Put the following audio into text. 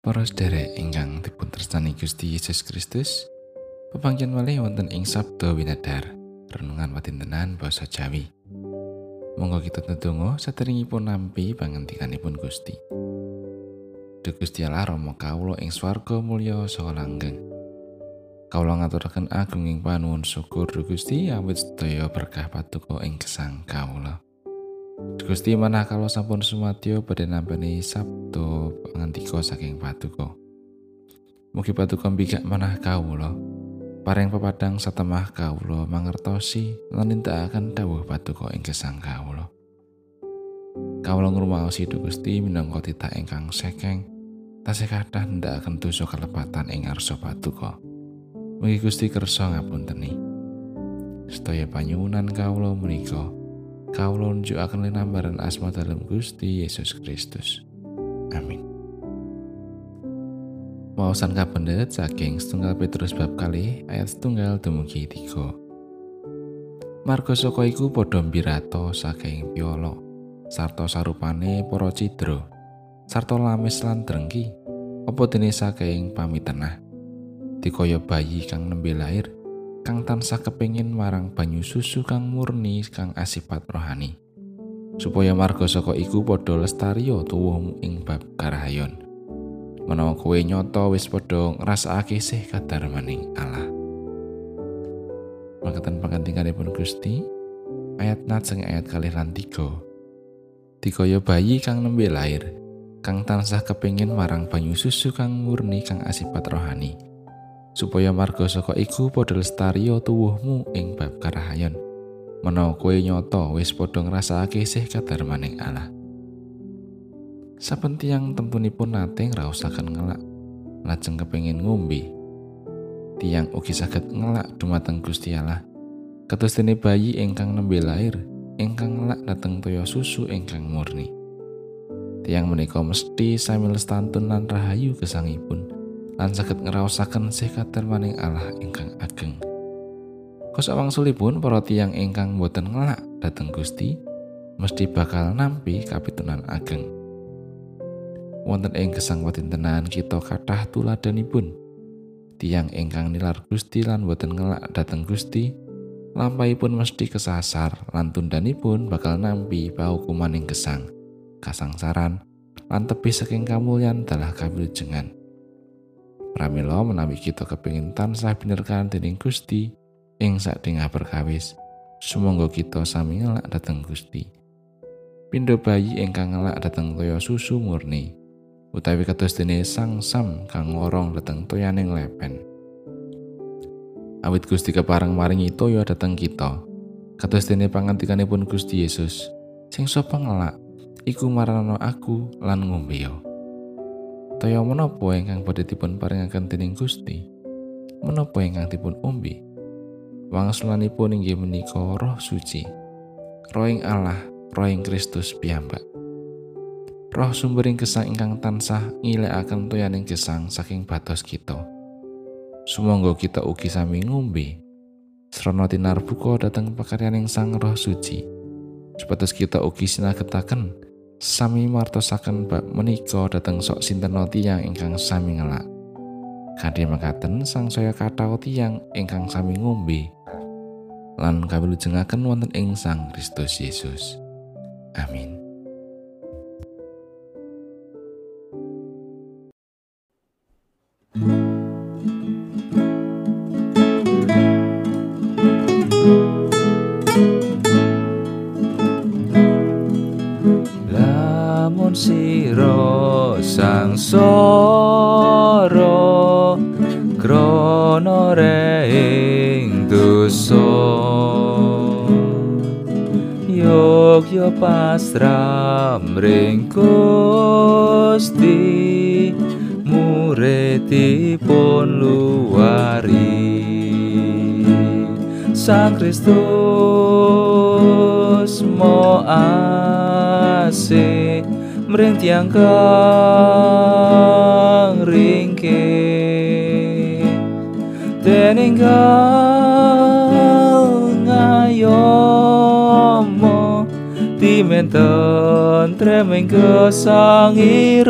Para sedherek ingkang dipun tresnani Gusti Yesus Kristus, pepanggihan malih wonten ing Sabda Winedar, renungan watintenan basa Jawi. Monggo kita ndedonga saderengipun nampi pangandikanipun Gusti. Duh Gusti Allah Rama kawula ing swarga mulya saha langgeng. Kawula ngaturaken agunging panuwun syukur Duh Gusti awit sedaya berkah patuko ing gesang kawula. Gusti manah kalau sampun sumadyo badhe nampeni sabda pangandika saking patuko. Mugi patuko mbikak manah kawula. Paring pepadang satemah kawula mangertosi lan nindakaken dawuh patuko ing gesang kawula. Kawula ngrumaosi Duh Gusti minangka titah ingkang sekeng tasih kathah nindakaken dosa kalepatan ing ngarsa patuko. Mugi Gusti kersa ngapunteni. Sedaya panyuwunan kawula menika kawula nunjukaken linambaran asma dalam Gusti Yesus Kristus. Amin. Wawasan kapendet saking setunggal Petrus bab kali ayat setunggal dumugi tiga. Marga saka iku padha mbirato saking piolo, sarta sarupane para cidra, sarta lamis lan drengki, apa dene saking pamitenah. Dikaya bayi kang nembe lahir, kang tansah kepingin marang banyu susu kang murni kang asipat rohani. Supaya marga saka iku padha lestariyo tuwuhmu ing bab karahayon. Menawa kowe nyoto wis padha ngrasakake sih kadarmaning Allah. Mangkatan pangantinganipun Gusti ayat najeng ayat kalih lan tiga. Dikaya bayi kang nembe lahir kang tansah kepingin marang banyu susu kang murni kang asipat rohani supaya marga saka iku padha lestariyo tuwuhmu ing bab karahayon. Menawa kowe nyoto wis padha ngrasakake sih kadarmaning Allah. Saben tiyang tempunipun nate ngraosaken ngelak. Lajeng kepengin ngombe. Tiyang ugi saged ngelak dumateng Gusti Allah. Kados dene bayi ingkang nembe lahir ingkang ngelak dateng toya susu ingkang murni. Tiyang menika mesti sami lestantun lan rahayu gesangipun lan saged ngraosaken sih maning Allah ingkang ageng. Kosa wangsulipun para tiyang ingkang boten ngelak dhateng Gusti mesti bakal nampi kapitunan ageng. Wonten ing gesang watintenan kita kathah tuladanipun. Tiang ingkang nilar Gusti lan boten ngelak dhateng Gusti, lampahipun mesti kesasar lan tundanipun bakal nampi paukumaning gesang, kasangsaran, lan tebih saking kamulyan dalah kawilujengan. Pramila menawi kita kepingin tansah binerkan dening Gusti ing sadengah perkawis. Sumangga kita sami ngelak dateng Gusti. Pindo bayi ingkang ngelak dateng toya susu murni. Utawi kados dene sang sam kang ngorong dateng toyaning lepen. Awit Gusti kepareng maringi toya dateng kita. Kados dene pangantikanipun Gusti Yesus, sing sapa ngelak iku marana aku lan ngombe yo. Toya menapa ingkang badhe dipun paringaken dening Gusti? Menapa ingkang dipun umbi? Wangsulanipun inggih menika Roh Suci. Roh ing Allah, Roh ing Kristus piyambak. Roh sumbering gesang ingkang tansah ngilekaken toyaning gesang saking batos kita. Sumangga kita ugi sami ngombe srana tinar buka dhateng pakaryaning Sang Roh Suci. Supados kita ugi sinagetaken sami martosaken bab menika dhateng sok sinten tiyang ingkang sami ngelak. Kadhe mekaten sang saya kathah tiyang ingkang sami ngombe lan kawilujengaken wonten ing Sang Kristus Yesus. Amin. sangsara krana ing dosa. Yogya pasram ring Gusti muridipun luwari. Sang Kristus mo asih mring tiang timenten treming kesangiran